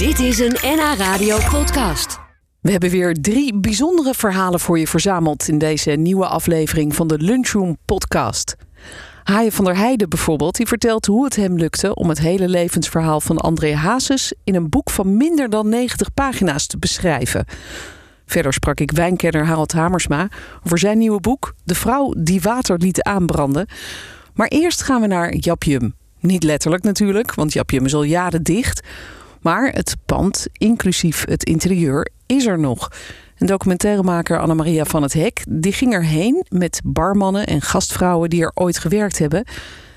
Dit is een NH Radio podcast. We hebben weer drie bijzondere verhalen voor je verzameld in deze nieuwe aflevering van de Lunchroom podcast. Haaien van der Heijden bijvoorbeeld, die vertelt hoe het hem lukte om het hele levensverhaal van André Hazes in een boek van minder dan 90 pagina's te beschrijven. Verder sprak ik wijnkenner Harold Hamersma over zijn nieuwe boek De vrouw die water liet aanbranden. Maar eerst gaan we naar Japjum. Niet letterlijk natuurlijk, want Japjum is al jaren dicht. Maar het pand, inclusief het interieur, is er nog. En documentairemaker Annemaria van het Hek die ging erheen met barmannen en gastvrouwen die er ooit gewerkt hebben.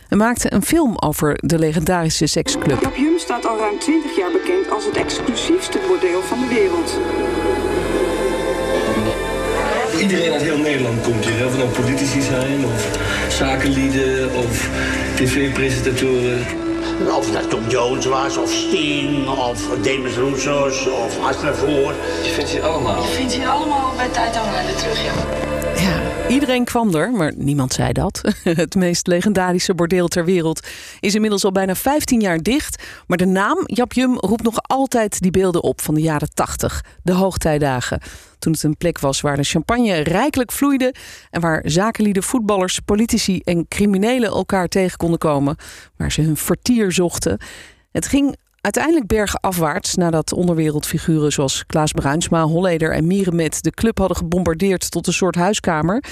En maakte een film over de legendarische seksclub. Japjum staat al ruim 20 jaar bekend als het exclusiefste bordeel van de wereld. Iedereen uit heel Nederland komt hier. Of het nou politici zijn, of zakenlieden, of tv-presentatoren. Of dat Tom Jones was, of Sting, of Demis Roussos, of Aznavour. Je vindt ze allemaal. vindt je allemaal bij tijd aan terug, ja. Ja, iedereen kwam er, maar niemand zei dat. Het meest legendarische bordeel ter wereld is inmiddels al bijna 15 jaar dicht. Maar de naam Japjum roept nog altijd die beelden op van de jaren 80, de hoogtijdagen. Toen het een plek was waar de champagne rijkelijk vloeide en waar zakenlieden, voetballers, politici en criminelen elkaar tegen konden komen, waar ze hun vertier zochten. Het ging uiteindelijk bergenafwaarts nadat onderwereldfiguren zoals Klaas Bruinsma, Holleder en Mierenmet de club hadden gebombardeerd tot een soort huiskamer.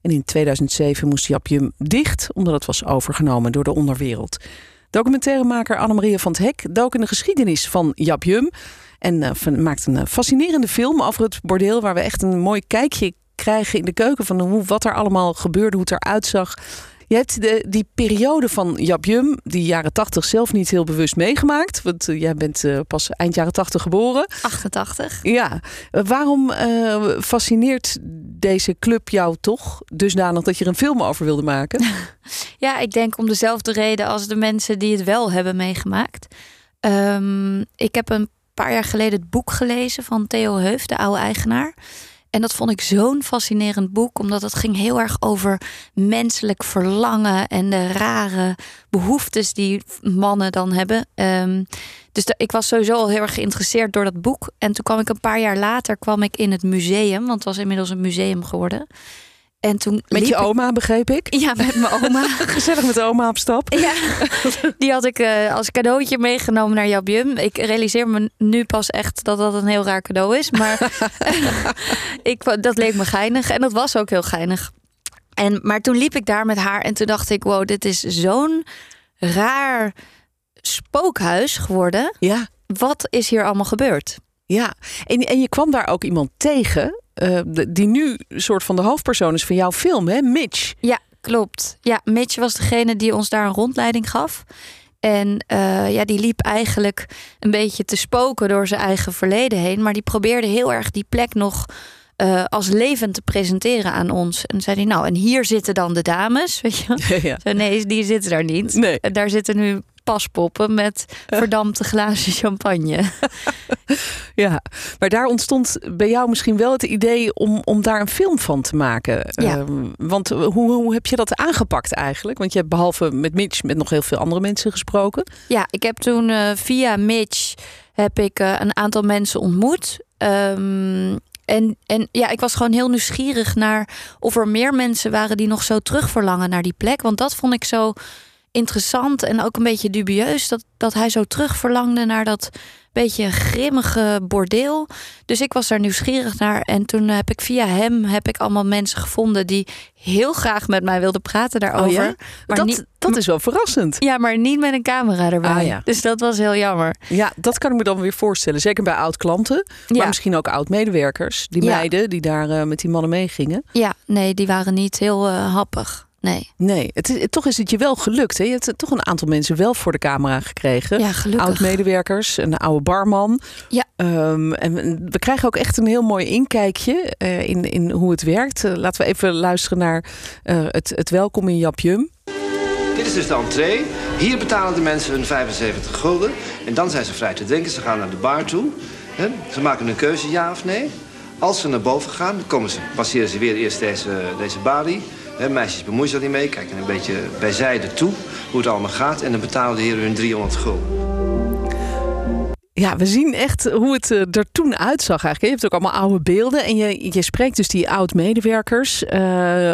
En in 2007 moest Japjum dicht omdat het was overgenomen door de onderwereld. Documentairemaker Annemaria van het Hek dook in de geschiedenis van Japjum en uh, maakt een fascinerende film over het bordeel waar we echt een mooi kijkje krijgen in de keuken van hoe, wat er allemaal gebeurde, hoe het eruit zag. Je hebt de, die periode van Japjum, die jaren 80 zelf niet heel bewust meegemaakt. Want uh, jij bent uh, pas eind jaren 80 geboren. 88. Ja. Uh, waarom fascineert deze club jou toch dusdanig dat je er een film over wilde maken? ja, ik denk om dezelfde reden als de mensen die het wel hebben meegemaakt. Um, ik heb een paar jaar geleden het boek gelezen van Theo Heuf, de oude eigenaar. En dat vond ik zo'n fascinerend boek, omdat het ging heel erg over menselijk verlangen en de rare behoeftes die mannen dan hebben. Um, dus ik was sowieso al heel erg geïnteresseerd door dat boek. En toen kwam ik een paar jaar later kwam ik in het museum, want het was inmiddels een museum geworden. En toen met je oma, begreep ik? Ja, met mijn oma. Gezellig met de oma op stap. Ja, die had ik uh, als cadeautje meegenomen naar Jabjum. Ik realiseer me nu pas echt dat dat een heel raar cadeau is. Maar ik, dat leek me geinig. En dat was ook heel geinig. En, maar toen liep ik daar met haar en toen dacht ik... wow, dit is zo'n raar spookhuis geworden. Ja. Wat is hier allemaal gebeurd? Ja, en, en je kwam daar ook iemand tegen... Uh, die nu soort van de hoofdpersoon is van jouw film, hè? Mitch. Ja, klopt. Ja, Mitch was degene die ons daar een rondleiding gaf. En uh, ja, die liep eigenlijk een beetje te spoken door zijn eigen verleden heen. Maar die probeerde heel erg die plek nog uh, als levend te presenteren aan ons. En zei hij, nou, en hier zitten dan de dames. Weet je? Ja, ja. Zo, nee, die zitten daar niet. Nee. Daar zitten nu paspoppen met verdampte glazen champagne. ja, maar daar ontstond bij jou misschien wel het idee om, om daar een film van te maken. Ja. Uh, want hoe, hoe heb je dat aangepakt eigenlijk? Want je hebt behalve met Mitch met nog heel veel andere mensen gesproken. Ja, ik heb toen uh, via Mitch heb ik uh, een aantal mensen ontmoet. Um, en, en ja, ik was gewoon heel nieuwsgierig naar of er meer mensen waren die nog zo terugverlangen naar die plek. Want dat vond ik zo interessant en ook een beetje dubieus dat, dat hij zo terugverlangde naar dat beetje grimmige bordeel. Dus ik was daar nieuwsgierig naar en toen heb ik via hem heb ik allemaal mensen gevonden die heel graag met mij wilden praten daarover. Oh ja? Maar dat, niet, dat is wel verrassend. Ja, maar niet met een camera erbij. Ah, ja. Dus dat was heel jammer. Ja, dat kan ik me dan weer voorstellen. Zeker bij oud-klanten, maar Ja. misschien ook oud-medewerkers. Die Ja. meiden die daar eh, met die mannen meegingen. Ja, nee, die waren niet heel eh, happig. Nee. Nee, het is, toch is het je wel gelukt. Hè? Je hebt toch een aantal mensen wel voor de camera gekregen. Ja, gelukkig. Oud-medewerkers, een oude barman. Ja. Ehm, en we krijgen ook echt een heel mooi inkijkje eh, in, in hoe het werkt. Eh, laten we even luisteren naar eh, het, het welkom in Japjum. Dit is dus de entree. Hier betalen de mensen hun 75 gulden. En dan zijn ze vrij te drinken. Ze gaan naar de bar toe. Hè? Ze maken een keuze, ja of nee. Als ze naar boven gaan, dan komen ze, passeren ze weer eerst deze, deze balie. Meisjes bemoeien zich er niet mee, kijken een beetje bijzijde toe hoe het allemaal gaat. En dan betalen de heren hun 300 gulden. Ja, we zien echt hoe het eh, er toen uitzag eigenlijk. Je hebt ook allemaal oude beelden en je, je spreekt dus die oud-medewerkers. Eh,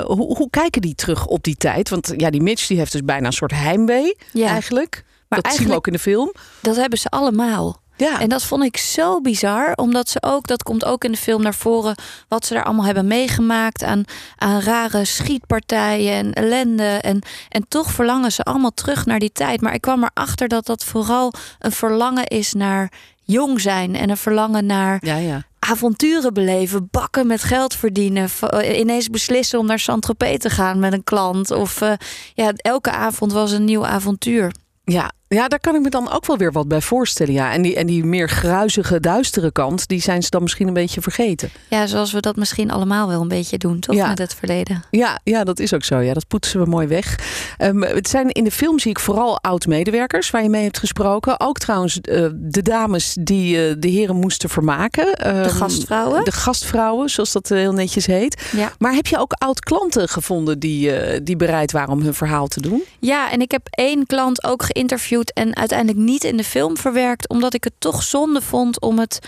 hoe, hoe kijken die terug op die tijd? Want ja, die Mitch die heeft dus bijna een soort heimwee Ja. eigenlijk. Maar dat zien we ook in de film. Dat hebben ze allemaal. Ja, En dat vond ik zo bizar, omdat ze ook, dat komt ook in de film naar voren, wat ze daar allemaal hebben meegemaakt aan, aan rare schietpartijen en ellende. En, en toch verlangen ze allemaal terug naar die tijd. Maar ik kwam erachter dat dat vooral een verlangen is naar jong zijn en een verlangen naar ja, ja. avonturen beleven, bakken met geld verdienen, eh, ineens beslissen om naar Saint-Tropez te gaan met een klant. Of eh, ja, elke avond was een nieuw avontuur. Ja, ja, daar kan ik me dan ook wel weer wat bij voorstellen. Ja. En, die, en die meer gruizige, duistere kant, die zijn ze dan misschien een beetje vergeten. Ja, zoals we dat misschien allemaal wel een beetje doen, toch? Ja. Met het verleden. Ja, ja, dat is ook zo. Ja, dat poetsen we mooi weg. Ehm, het zijn in de film zie ik vooral oud-medewerkers waar je mee hebt gesproken. Ook trouwens eh, de dames die eh, de heren moesten vermaken. Ehm, De gastvrouwen. De gastvrouwen, zoals dat eh, heel netjes heet. Ja. Maar heb je ook oud-klanten gevonden die, die bereid waren om hun verhaal te doen? Ja, en ik heb één klant ook geïnterviewd en uiteindelijk niet in de film verwerkt, omdat ik het toch zonde vond om het,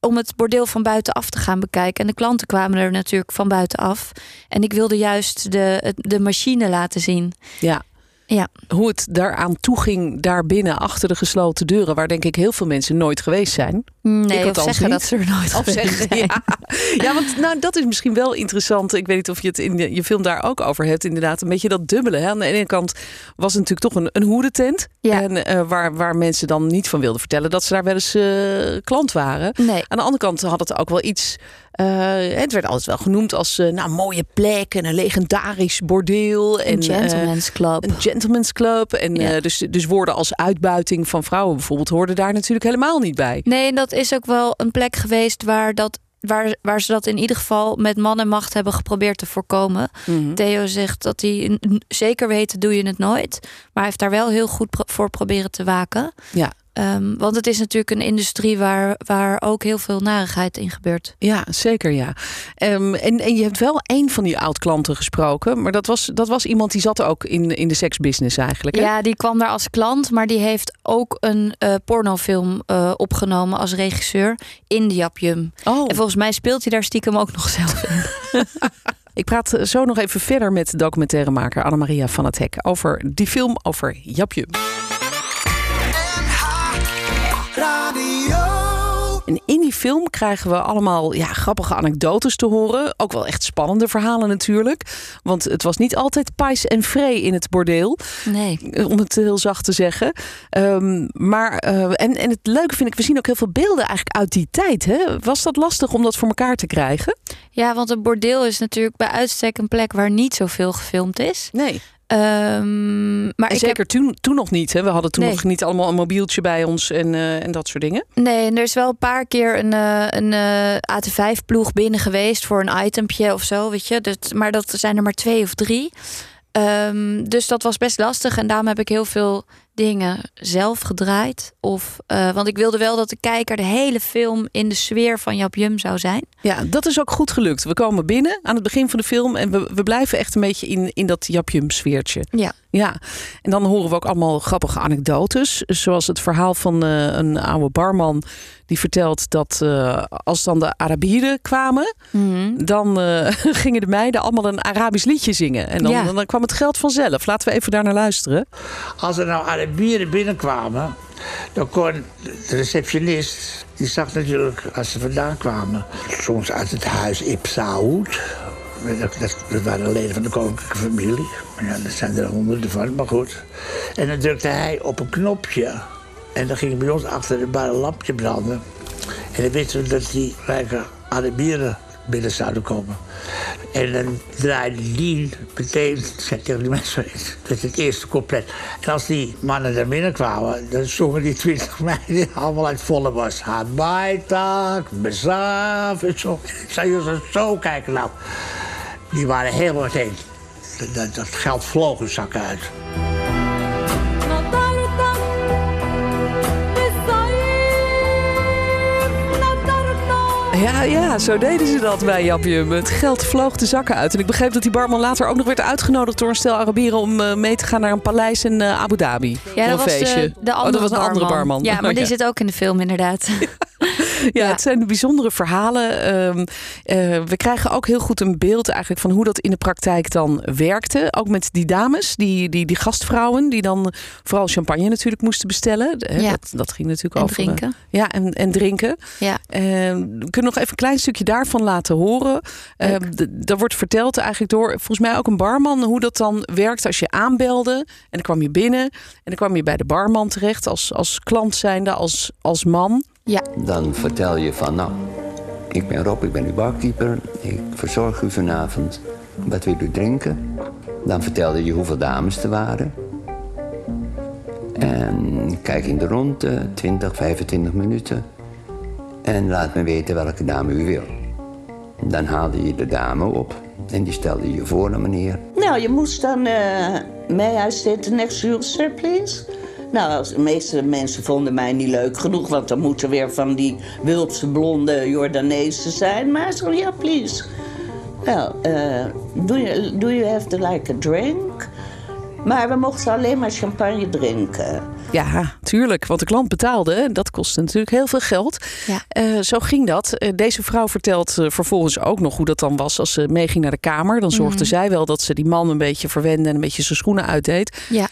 om het bordeel van buitenaf te gaan bekijken. En de klanten kwamen er natuurlijk van buitenaf. En ik wilde juist de, de machine laten zien. Ja. Ja. Hoe het daaraan toeging daarbinnen achter de gesloten deuren, waar denk ik heel veel mensen nooit geweest zijn. Nee, Ik of zeggen niet. dat ze er nooit Of zeggen, ja. ja, want nou, dat is misschien wel interessant. Ik weet niet of je het in de, je film daar ook over hebt. Inderdaad, een beetje dat dubbele. Hè. Aan de ene kant was het natuurlijk toch een, een hoedentent. Ja. En, eh, waar, waar mensen dan niet van wilden vertellen dat ze daar wel eens eh, klant waren. Nee. Aan de andere kant had het ook wel iets. eh, het werd altijd wel genoemd als eh, nou, een mooie plek en een legendarisch bordeel. En, Een gentleman's club. Een gentleman's club. En Ja. dus, dus woorden als uitbuiting van vrouwen bijvoorbeeld hoorden daar natuurlijk helemaal niet bij. Nee, en dat is ook wel een plek geweest waar, dat, waar, waar ze dat in ieder geval met man en macht hebben geprobeerd te voorkomen. Mhm. Theo zegt dat hij zeker weten doe je het nooit. Maar hij heeft daar wel heel goed pro- voor proberen te waken. Ja. Ehm, want het is natuurlijk een industrie waar, waar ook heel veel narigheid in gebeurt. Ja, zeker ja. Ehm, en, en je hebt wel één van die oud-klanten gesproken. Maar dat was, dat was iemand die zat ook in, in de seksbusiness eigenlijk. Hè? Ja, die kwam daar als klant, maar die heeft ook een eh, pornofilm eh, opgenomen als regisseur in de Japjum. Oh, En volgens mij speelt hij daar stiekem ook nog zelf in. ik praat zo nog even verder met documentairemaker Annemaria van het Hek over die film over Japje. En in die film krijgen we allemaal ja, grappige anekdotes te horen. Ook wel echt spannende verhalen natuurlijk. Want het was niet altijd pais en vree in het bordeel. Nee. Eh, om het heel zacht te zeggen. Ehm, maar, eh, en, en het leuke vind ik, we zien ook heel veel beelden eigenlijk uit die tijd. Hè? Was dat lastig om dat voor elkaar te krijgen? Ja, want een bordeel is natuurlijk bij uitstek een plek waar niet zoveel gefilmd is. Nee. Ehm, maar ik zeker heb, toen, toen nog niet. Hè? We hadden toen Nee. nog niet allemaal een mobieltje bij ons en, eh, en dat soort dingen. nee, en er is wel een paar keer een, eh, een eh, AT5-ploeg binnen geweest voor een itempje of zo, weet je. Dat, maar dat zijn er maar twee of drie. Ehm, dus dat was best lastig en daarom heb ik heel veel dingen zelf gedraaid. Of, eh, want ik wilde wel dat de kijker de hele film in de sfeer van Jap Jum zou zijn. Ja, dat is ook goed gelukt. We komen binnen aan het begin van de film en we, we blijven echt een beetje in, in dat Japjum sfeertje. Ja. Ja, en dan horen we ook allemaal grappige anekdotes. Zoals het verhaal van eh, een oude barman die vertelt dat eh, als dan de Arabieren kwamen, dan eh, gingen de meiden allemaal een Arabisch liedje zingen. En dan, Ja. dan kwam het geld vanzelf. Laten we even daar naar luisteren. Als er nou Arabieren binnenkwamen, dan kon de receptionist, die zag natuurlijk als ze vandaan kwamen, soms uit het huis Ibn Saud. Dat, waren leden van de koninklijke familie. Ja, dat zijn er honderden van, maar goed. En dan drukte hij op een knopje. En dan ging bij ons achter bar een lampje branden. En dan wisten we dat die rijke Arabieren binnen zouden komen. En dan draaide die meteen, die mensen, dat is het eerste couplet. En als die mannen daar binnenkwamen, dan zongen die twintig meiden allemaal uit volle bas. Habaitak, Bezaaf en zo. Ik zei, zo kijken nou. Die waren helemaal meteen, dat- dat, dat geld vloog hun zakken uit. Ja, ja, zo deden ze dat bij Japjum. Het geld vloog de zakken uit. En ik begreep dat die barman later ook nog werd uitgenodigd door een stel Arabieren om uh, mee te gaan naar een paleis in uh, Abu Dhabi. Ja, dat was de, de andere, oh, dat was een barman. andere barman. Ja, maar oh, die zit ook in de film inderdaad. Ja, het zijn bijzondere verhalen. Uh, uh, we krijgen ook heel goed een beeld eigenlijk van hoe dat in de praktijk dan werkte. Ook met die dames, die, die, die gastvrouwen, die dan vooral champagne natuurlijk moesten bestellen. Ja. Dat, dat ging natuurlijk En over. drinken. Ja, en, en drinken. Ja. Uh, we kunnen nog even een klein stukje daarvan laten horen. Daar wordt verteld eigenlijk door volgens mij ook een barman hoe dat dan werkt als je aanbelde. En dan kwam je binnen en dan kwam je bij de barman terecht als, als klant zijnde, als, als man. Ja. Dan vertel je van, nou, ik ben Rob, ik ben uw barkeeper. Ik verzorg u vanavond. Wat wil u drinken? Dan vertelde je hoeveel dames er waren. En kijk in de ronde, 20, 25 minuten. En laat me weten welke dame u wil. Dan haalde je de dame op en die stelde je voor aan meneer. Nou, je moest dan... Uh, may I sit next to you, sir, please? Nou, de meeste mensen vonden mij niet leuk genoeg... want dan moeten weer van die wulpse blonde Jordanezen zijn. Maar zo, ja, please. Well, uh, do, you, do you have to like a drink? Maar we mochten alleen maar champagne drinken. Ja, tuurlijk. Want de klant betaalde. Dat kostte natuurlijk heel veel geld. Ja. Uh, zo ging dat. Uh, deze vrouw vertelt uh, vervolgens ook nog hoe dat dan was als ze meeging naar de kamer. Dan zorgde Mhm. zij wel dat ze die man een beetje verwende en een beetje zijn schoenen uitdeed. Ja.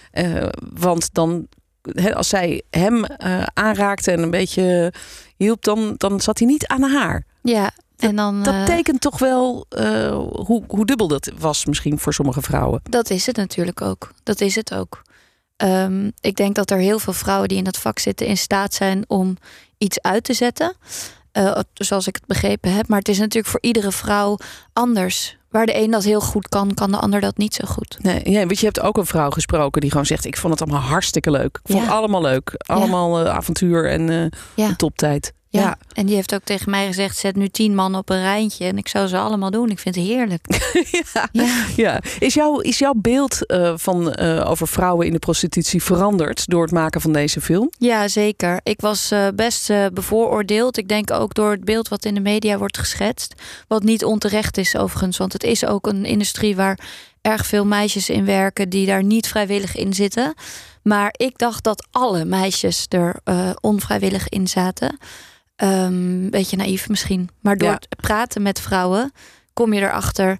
want dan, he, als zij hem aanraakte en een beetje hielp, dan, dan zat hij niet aan haar. Ja. En dan, dat uh, tekent toch wel uh, hoe, hoe dubbel dat was misschien voor sommige vrouwen. Dat is het natuurlijk ook. Dat is het ook. Um, ik denk dat er heel veel vrouwen die in dat vak zitten in staat zijn om iets uit te zetten. Uh, zoals ik het begrepen heb. Maar het is natuurlijk voor iedere vrouw anders. Waar de een dat heel goed kan, kan de ander dat niet zo goed. Nee, ja, weet je, hebt ook een vrouw gesproken die gewoon zegt: Ik vond het allemaal hartstikke leuk. Ik vond Ja. het allemaal leuk. Allemaal uh, avontuur en uh, Ja. toptijd. Ja. Ja. en die heeft ook tegen mij gezegd: zet nu tien man op een rijntje en ik zou ze allemaal doen. Ik vind het heerlijk. ja. Ja. Ja. Is, jouw, is jouw beeld uh, van, uh, over vrouwen in de prostitutie veranderd door het maken van deze film? Ja, zeker. Ik was uh, best bevooroordeeld. Ik denk ook door het beeld wat in de media wordt geschetst. Wat niet onterecht is overigens, want het is ook een industrie waar erg veel meisjes in werken die daar niet vrijwillig in zitten. Maar ik dacht dat alle meisjes er onvrijwillig in zaten. Um, beetje naïef misschien. Maar door Ja. het praten met vrouwen kom je erachter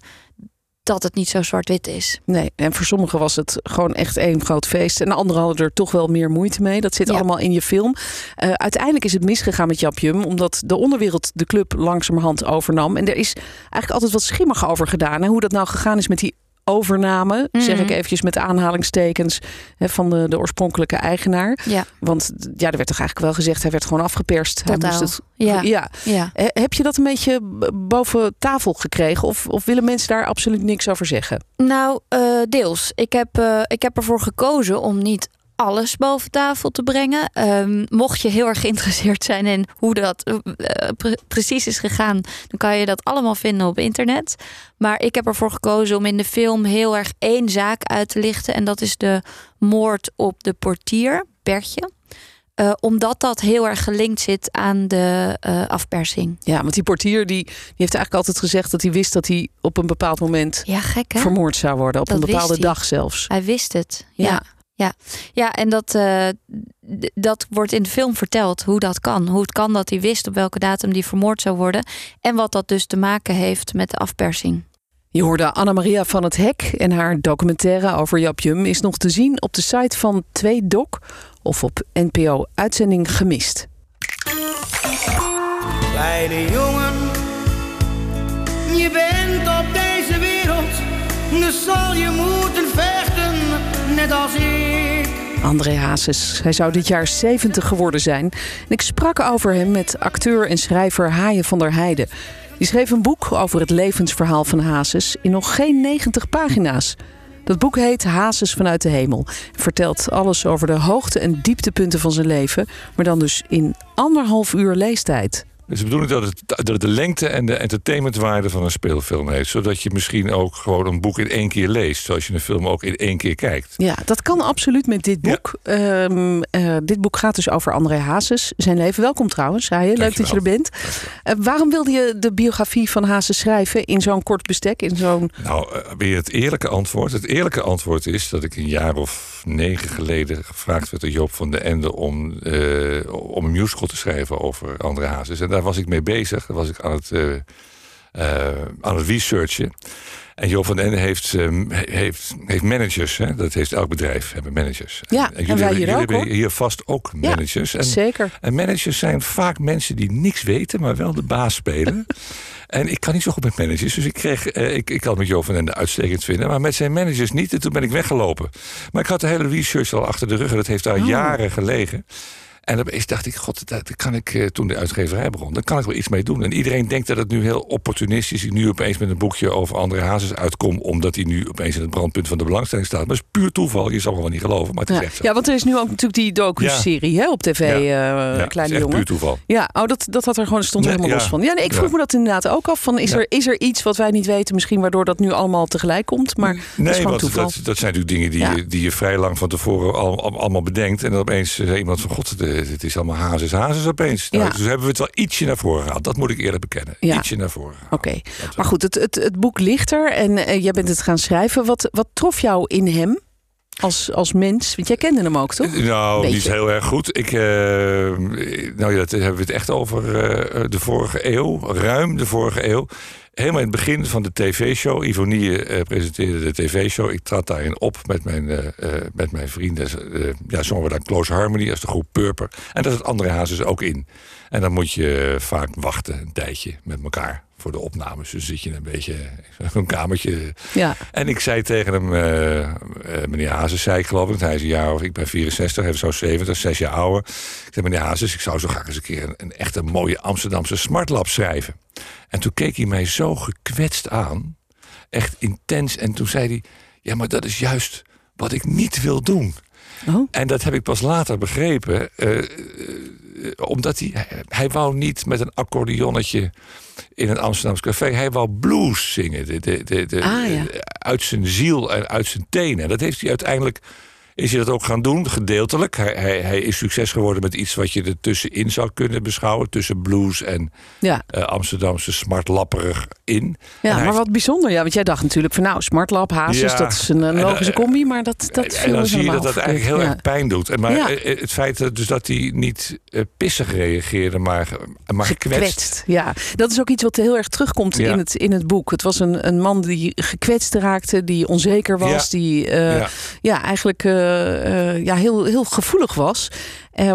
dat het niet zo zwart-wit is. Nee, en voor sommigen was het gewoon echt één groot feest. En anderen hadden er toch wel meer moeite mee. Dat zit Ja. allemaal in je film. Uh, uiteindelijk is het misgegaan met Japjum, omdat de onderwereld de club langzamerhand overnam. En er is eigenlijk altijd wat schimmig over gedaan. Hè? Hoe dat nou gegaan is met die overname, Mhm. zeg ik eventjes met aanhalingstekens hè, van de, de oorspronkelijke eigenaar. Ja, Want ja, er werd toch eigenlijk wel gezegd, hij werd gewoon afgeperst. Hij totaal. moest het, Ja. ja. ja. He- Heb je dat een beetje boven tafel gekregen? Of, of willen mensen daar absoluut niks over zeggen? Nou, uh, deels. Ik heb, uh, ik heb ervoor gekozen om niet alles boven tafel te brengen. Um, mocht je heel erg geïnteresseerd zijn in hoe dat uh, pre precies is gegaan, dan kan je dat allemaal vinden op internet. Maar ik heb ervoor gekozen om in de film heel erg één zaak uit te lichten. En dat is de moord op de portier, Bertje. Uh, omdat dat heel erg gelinkt zit aan de uh, afpersing. Ja, want die portier die, die heeft eigenlijk altijd gezegd dat hij wist dat hij op een bepaald moment ja, gek, vermoord zou worden. Op dat een bepaalde dag zelfs. Hij wist het. Ja. ja. Ja, ja en dat, uh, dat wordt in de film verteld hoe dat kan. Hoe het kan dat hij wist op welke datum die vermoord zou worden. En wat dat dus te maken heeft met de afpersing. Je hoorde Anna-Maria van het Hek en haar documentaire over Japjum is nog te zien op de site van 2Doc of op NPO Uitzending Gemist. Kleine jongen, je bent op deze wereld, dus zal je moeten vechten, André Hazes. Hij zou dit jaar 70 geworden zijn. Ik sprak over hem met acteur en schrijver Haaien van der Heijden. Die schreef een boek over het levensverhaal van Hazes in nog geen 90 pagina's. Dat boek heet Hazes vanuit de hemel. Vertelt alles over de hoogte- en dieptepunten van zijn leven, maar dan dus in anderhalf uur leestijd. Dus de bedoeling dat het, dat het de lengte en de entertainmentwaarde van een speelfilm heeft. Zodat je misschien ook gewoon een boek in één keer leest. Zoals je een film ook in één keer kijkt. Ja, dat kan absoluut met dit boek. Ehm, eh, dit boek gaat dus over André Hazes, zijn leven. Welkom trouwens, je. Leuk dat je er bent. Uh, waarom wilde je de biografie van Hazes schrijven in zo'n kort bestek? In zo'n... Nou, uh, weer het eerlijke antwoord. Het eerlijke antwoord is dat ik een jaar of negen geleden gevraagd werd door Joop van den Ende om, om een musical te schrijven over André Hazes. En daar was ik mee bezig. Daar was ik aan het, uh, uh, aan het researchen. En Joop van den Ende heeft, um, heeft, heeft managers. Hè? Dat heeft elk bedrijf, hebben managers. Ja, en, jullie, wij hier jullie ook, hebben hier vast ook managers. Ja, en, zeker. En managers zijn vaak mensen die niks weten, maar wel de baas spelen. En ik kan niet zo goed met managers. Dus ik kreeg, eh, ik, ik kan met Jo van den uitstekend vinden. Maar met zijn managers niet. En toen ben ik weggelopen. Maar ik had de hele research al achter de rug. En dat heeft daar Oh. jaren gelegen. En opeens dacht ik, god, daar kan ik, eh, toen de uitgeverij begon, daar kan ik wel iets mee doen. En iedereen denkt dat het nu heel opportunistisch is. Ik nu opeens met een boekje over André Hazes uitkom, omdat hij nu opeens in het brandpunt van de belangstelling staat. Maar het is puur toeval, je zal me wel niet geloven, maar het is Ja. echt ja, want er is nu ook natuurlijk die docu-serie hè, op tv, eh Ja, het Kleine is echt Jongen. puur toeval. Ja, oh, dat, dat had er gewoon stond er Nee, helemaal ja. los van. Ja, nee, ik vroeg Ja. me dat inderdaad ook af. Van, is, Ja. er, is er iets wat wij niet weten, misschien waardoor dat nu allemaal tegelijk komt? Maar dat is Nee, want toeval. dat, dat zijn natuurlijk dingen die, Ja. je, die je vrij lang van tevoren al, al- allemaal bedenkt. En dan opeens zei iemand van, god, het, het is allemaal hazes, hazes opeens. Nou, Ja. Dus hebben we het wel ietsje naar voren gehaald. Dat moet ik eerlijk bekennen. Ja. Ietsje naar voren. Oké, maar goed, het, het, het boek ligt er en eh, jij bent het gaan schrijven. Wat, wat trof jou in hem als, als mens? Want jij kende hem ook, toch? Nou, Beetje. niet heel erg goed. Ik, eh, nou ja, dat hebben we het echt over eh, de vorige eeuw. Ruim de vorige eeuw. Helemaal in het begin van de tv-show. Ivonie eh, presenteerde de tv-show. Ik trad daarin op met mijn, eh, eh, met mijn vrienden. Ja, zongen we dan Close Harmony als de groep Purper. En daar zat André Hazes ook in. En dan moet je vaak wachten een tijdje met elkaar voor de opnames. Dus zit je een beetje in een kamertje. Ja. En ik zei tegen hem, meneer Hazes, zei ik geloof ik, hij is een jaar of ik ben 64, hij is zo 70, zes jaar ouder. Ik zei, meneer Hazes, ik zou zo graag eens een keer een, een echte mooie Amsterdamse smartlab schrijven. En toen keek hij mij zo gekwetst aan, echt intens. En toen zei hij, ja, maar dat is juist wat ik niet wil doen. Oh. En dat heb ik pas later begrepen. eh, eh, omdat hij, hij, wou niet met een accordeonnetje in een Amsterdams café. Hij wou blues zingen. De, de, de, de- Ah, ja. Uit zijn ziel en uit zijn tenen. En dat heeft hij uiteindelijk. Is hij dat ook gaan doen, gedeeltelijk. Hij, hij, hij is succes geworden met iets wat je er tussenin zou kunnen beschouwen. Tussen blues en Ja. eh, Amsterdamse smartlapperig in. Ja, maar wat bijzonder. Ja, want jij dacht natuurlijk van nou, Smartlab, Hazes, Ja. dat is een, een En, logische eh, combi. Maar dat, dat viel en dan dus zie je dat dat eigenlijk heel erg pijn doet. En maar eh, het feit dat- dus dat hij niet eh, pissig reageerde, maar, maar gekwetst. Gekwetst, ja. Dat is ook iets wat heel erg terugkomt in, het, in het boek. Het was een, een man die gekwetst raakte, die onzeker was, die eh, Ja. ja. eigenlijk eh, eh, ja, heel, heel gevoelig was. Eh,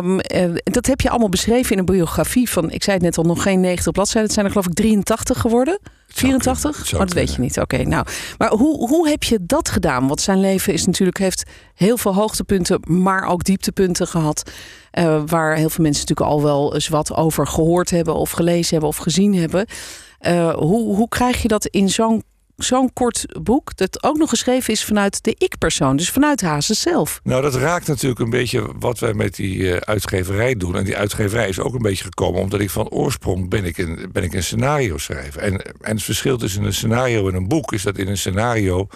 dat heb je allemaal beschreven in een biografie van, ik zei het net al, nog geen 90 bladzijden. Het zijn er geloof ik 83 geworden. 84? het Oh, zou dat weet je niet. Oké, nou. Maar hoe, hoe heb je dat gedaan? Want zijn leven is natuurlijk, heeft heel veel hoogtepunten, maar ook dieptepunten gehad. eh, waar heel veel mensen natuurlijk al wel eens wat over gehoord hebben, of gelezen hebben, of gezien hebben. Hoe, hoe krijg je dat in zo'n zo'n kort boek, dat ook nog geschreven is vanuit de ik-persoon, dus vanuit Hazes zelf? Nou, dat raakt natuurlijk een beetje wat wij met die eh, uitgeverij doen. En die uitgeverij is ook een beetje gekomen omdat ik van oorsprong ben ik een, ben ik een scenario schrijver. En, en het verschil tussen een scenario en een boek is dat in een scenario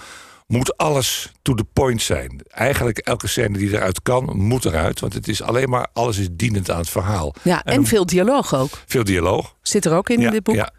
moet alles to the point zijn. Eigenlijk elke scène die eruit kan, moet eruit. Want het is alleen maar, alles is dienend aan het verhaal. Ja, en, veel dialoog ook. Veel dialoog. Zit er ook in, in dit boek? Ja.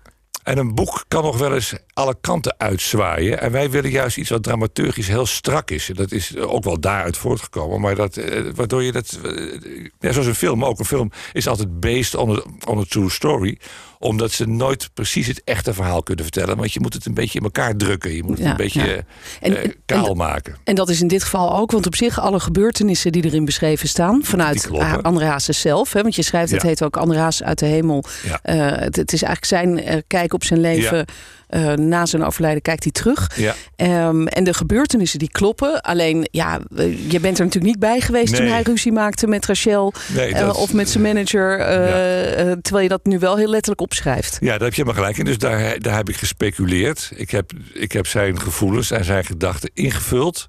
En een boek kan nog wel eens alle kanten uitzwaaien. En wij willen juist iets wat dramaturgisch heel strak is. Dat is ook wel daaruit voortgekomen. Maar dat, eh, waardoor je dat. eh, zoals een film ook. Een film is altijd based on on a true story. Omdat ze nooit precies het echte verhaal kunnen vertellen. Want je moet het een beetje in elkaar drukken. Je moet het Ja, een beetje ja. eh, En- eh, kaal en- maken. En dat is in dit geval ook, want op zich alle gebeurtenissen die erin beschreven staan, vanuit uh, André Hazes zelf. Hè, want je schrijft, het heet ook André Hazes uit de hemel. Eh, het, het is eigenlijk zijn eh, kijk op zijn leven. Eh, na zijn overlijden kijkt hij terug. Ja. Ehm, en de gebeurtenissen die kloppen. Alleen, ja, eh, je bent er natuurlijk niet bij geweest toen hij ruzie maakte met Rachel. Nee, eh, of met zijn manager. eh, eh, terwijl je dat nu wel heel letterlijk opschrijft. Ja, daar heb je helemaal gelijk in. Dus daar, daar heb ik gespeculeerd. Ik heb, ik heb zijn gevoelens en zijn gedachten ingevuld.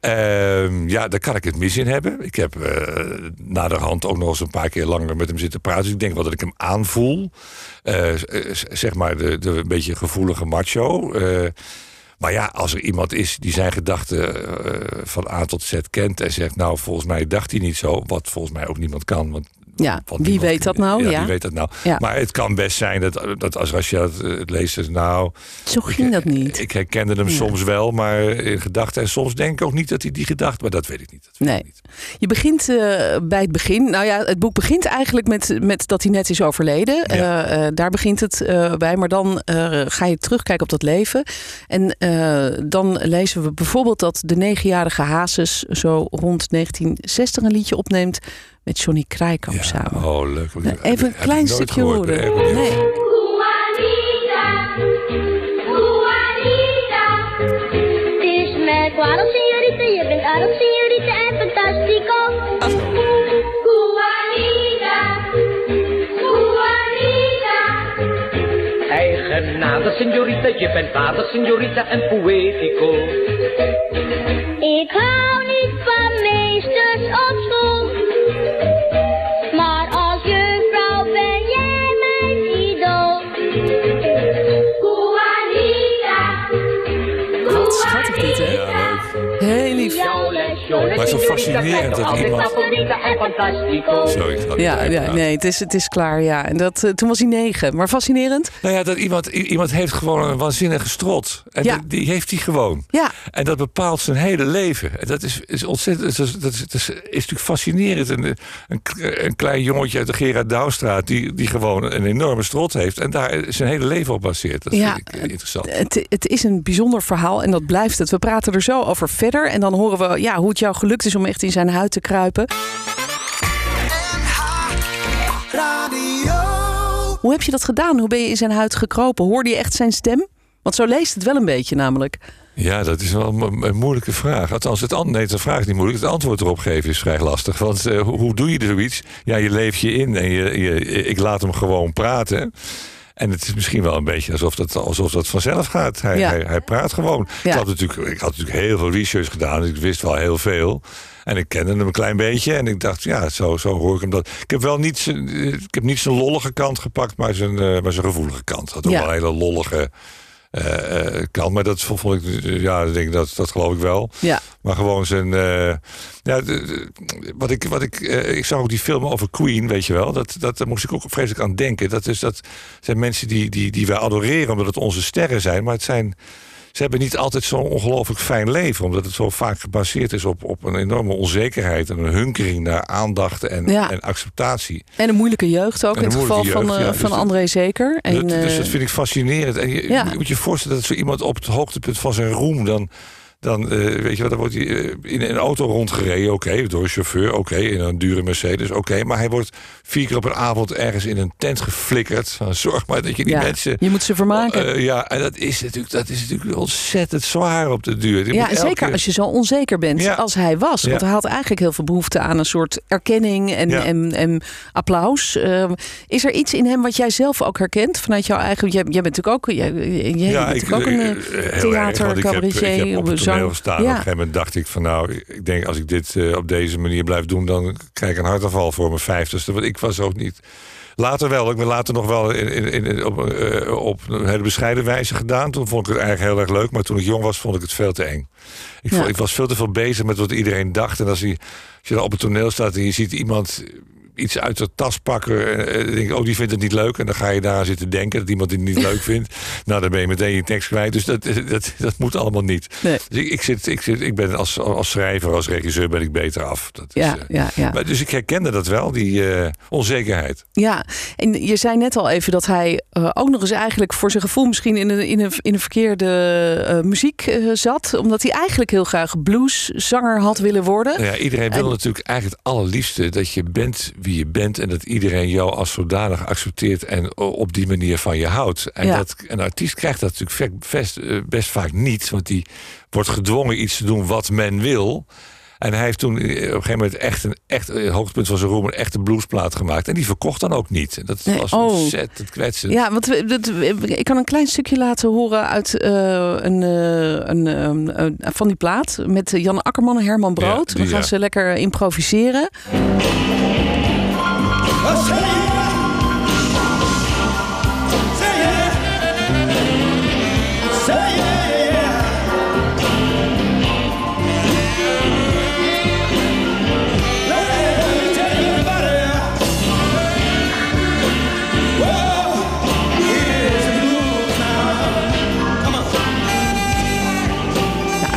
Ehm, ja, daar kan ik het mis in hebben. Ik heb uh, naderhand ook nog eens een paar keer langer met hem zitten praten. Dus ik denk wel dat ik hem aanvoel. Uh, zeg maar de, de een beetje gevoelige macho. maar ja, als er iemand is die zijn gedachten van A tot Z kent en zegt, nou, volgens mij dacht hij niet zo, wat volgens mij ook niemand kan. Want ja, wie weet dat nou? Ja, wie weet dat nou? Ja. Maar het kan best zijn dat, dat als, je het, het leest, dus nou... Zo ging ik, dat niet. Ik herkende hem soms wel, maar in gedachten. En soms denk ik ook niet dat hij die gedacht, maar dat weet ik niet. nee. Ik niet. Je begint uh, bij het begin. Nou ja, het boek begint eigenlijk met, met dat hij net is overleden. Uh, uh, daar begint het bij. Maar dan ga je terugkijken op dat leven. En dan lezen we bijvoorbeeld dat de negenjarige Hazes zo rond 1960 een liedje opneemt met Johnny Krijkamp ja, samen. Oh, leuk. Nou, even een klein stukje horen. Nee. Het is merkwaardig, signorita. Je bent aardig, signorita. En fantastico. Juanita. Juanita. Eigenaardig, signorita. Je bent vader, signorita. En poëtico. Ik hou niet van meesters op Maar zo fascinerend dat iemand... Sorry, sorry. Ja, ja, nee, het is, het is klaar, ja. En dat, uh, toen was hij negen. Maar fascinerend. Nou ja, dat iemand, iemand heeft gewoon een waanzinnige strot. En Ja. dat- die heeft hij gewoon. Ja. En dat bepaalt zijn hele leven. En dat is, is ontzettend. Dat is, dat is, dat is, is natuurlijk fascinerend. Een, een, een klein jongetje uit de Gerard Douwstraat. Die, die gewoon een enorme strot heeft. En daar zijn hele leven op baseert. Dat Ja, vind ik eh, interessant. Het, het is een bijzonder verhaal en dat blijft het. We praten er zo over verder. En dan horen we ja, hoe het jou gelukt is om echt in zijn huid te kruipen. Hoe heb je dat gedaan? Hoe ben je in zijn huid gekropen? Hoorde je echt zijn stem? Want zo leest het wel een beetje namelijk. Ja, dat is wel een, moeilijke vraag. Althans, het, an- nee, de vraag is niet moeilijk. Het antwoord erop geven is vrij lastig. Want eh, hoe, hoe doe je zoiets? Ja, je leeft je in en je, je, ik laat hem gewoon praten. En het is misschien wel een beetje alsof dat, alsof dat vanzelf gaat. Hij, Ja. hij, hij praat gewoon. Ja. Ik, had natuurlijk, ik had natuurlijk heel veel research gedaan. Dus ik wist wel heel veel. En ik kende hem een klein beetje. En ik dacht, ja, zo, zo hoor ik hem dat. Ik heb wel niet zijn, eh, ik heb niet zijn lollige kant gepakt, maar zijn, eh, maar zijn gevoelige kant. Had ook Ja. wel een hele lollige eh, eh, kant. Maar dat vond ik, ja, ik denk dat, dat geloof ik wel. Ja. Maar gewoon zijn. eh, ja, wat ik, wat ik, ik zag ook die film over Queen, weet je wel. Dat, dat, daar moest ik ook vreselijk aan denken. Dat, is, dat zijn mensen die, die, die wij adoreren omdat het onze sterren zijn. Maar het zijn. Ze hebben niet altijd zo'n ongelooflijk fijn leven. Omdat het zo vaak gebaseerd is op, op een enorme onzekerheid. En een hunkering naar aandacht en, Ja. en acceptatie. En een moeilijke jeugd ook in het geval van, eh, ja. van Dus André Zeker. En, dus eh, dat vind ik fascinerend. En je, Ja. je moet je voorstellen dat zo iemand op het hoogtepunt van zijn roem dan. Dan, eh, weet je wat, dan wordt hij eh, in een auto rondgereden, oké, door een chauffeur, oké, in een dure Mercedes, oké. maar hij wordt vier keer op een avond ergens in een tent geflikkerd. Van, Zorg maar dat je die ja, mensen... je moet ze vermaken. Eh, ja, en dat is, natuurlijk, dat is natuurlijk ontzettend zwaar op de duur. Je ja, en zeker als je zo onzeker bent Ja. als hij was. Want hij had eigenlijk heel veel behoefte aan een soort erkenning en, en, en applaus. Eh, is er iets in hem wat jij zelf ook herkent vanuit jouw eigen... Jij, jij bent natuurlijk ook, jij, jij Ja, bent ik, natuurlijk ook een heel erg, theater, want ik heb, cabaretier, ik heb op het zang. toneel gestaan. Op een Ja. gegeven moment dacht ik van nou, ik denk als ik dit eh, op deze manier blijf doen, dan krijg ik een hartaanval voor mijn vijftigste. Want ik was ook niet. Later wel, ik ben later nog wel in, in, in- op, eh, op een hele bescheiden wijze gedaan. Toen vond ik het eigenlijk heel erg leuk, maar toen ik jong was, vond ik het veel te eng. Ik, Ja. vond, ik was veel te veel bezig met wat iedereen dacht. En als, je, als je dan op het toneel staat en je ziet iemand iets uit de tas pakken. En denk ik, oh, die vindt het niet leuk. En dan ga je daar zitten denken dat iemand het niet leuk vindt. Nou, dan ben je meteen je tekst kwijt. Dus dat, dat, dat moet allemaal niet. Nee. Dus ik, ik, zit, ik, zit, ik ben als, als schrijver, als regisseur ben ik beter af. Dat is, Ja, eh, ja, ja. Maar, dus ik herkende dat wel, die eh, onzekerheid. Ja, en je zei net al even dat hij eh, ook nog eens eigenlijk voor zijn gevoel misschien in een, in een, in een verkeerde eh, muziek eh, zat. Omdat hij eigenlijk heel graag blueszanger had willen worden. Ja, iedereen wil En- natuurlijk eigenlijk het allerliefste dat je bent wie je bent. En dat iedereen jou als zodanig accepteert en op die manier van je houdt. En Ja. dat, een artiest krijgt dat natuurlijk best, eh, best vaak niet. Want die wordt gedwongen iets te doen wat men wil. En hij heeft toen eh, op een gegeven moment echt een echt een hoogtepunt van zijn roem een echte bluesplaat gemaakt. En die verkocht dan ook niet. Dat Nee, was oh. ontzettend kwetsend. Ja, want ik kan een klein stukje laten horen uit eh, een, eh, een, eh, een- van die plaat. Met Jan Akkerman en Herman Brood. Ja, die, we gaan ja. ze lekker improviseren.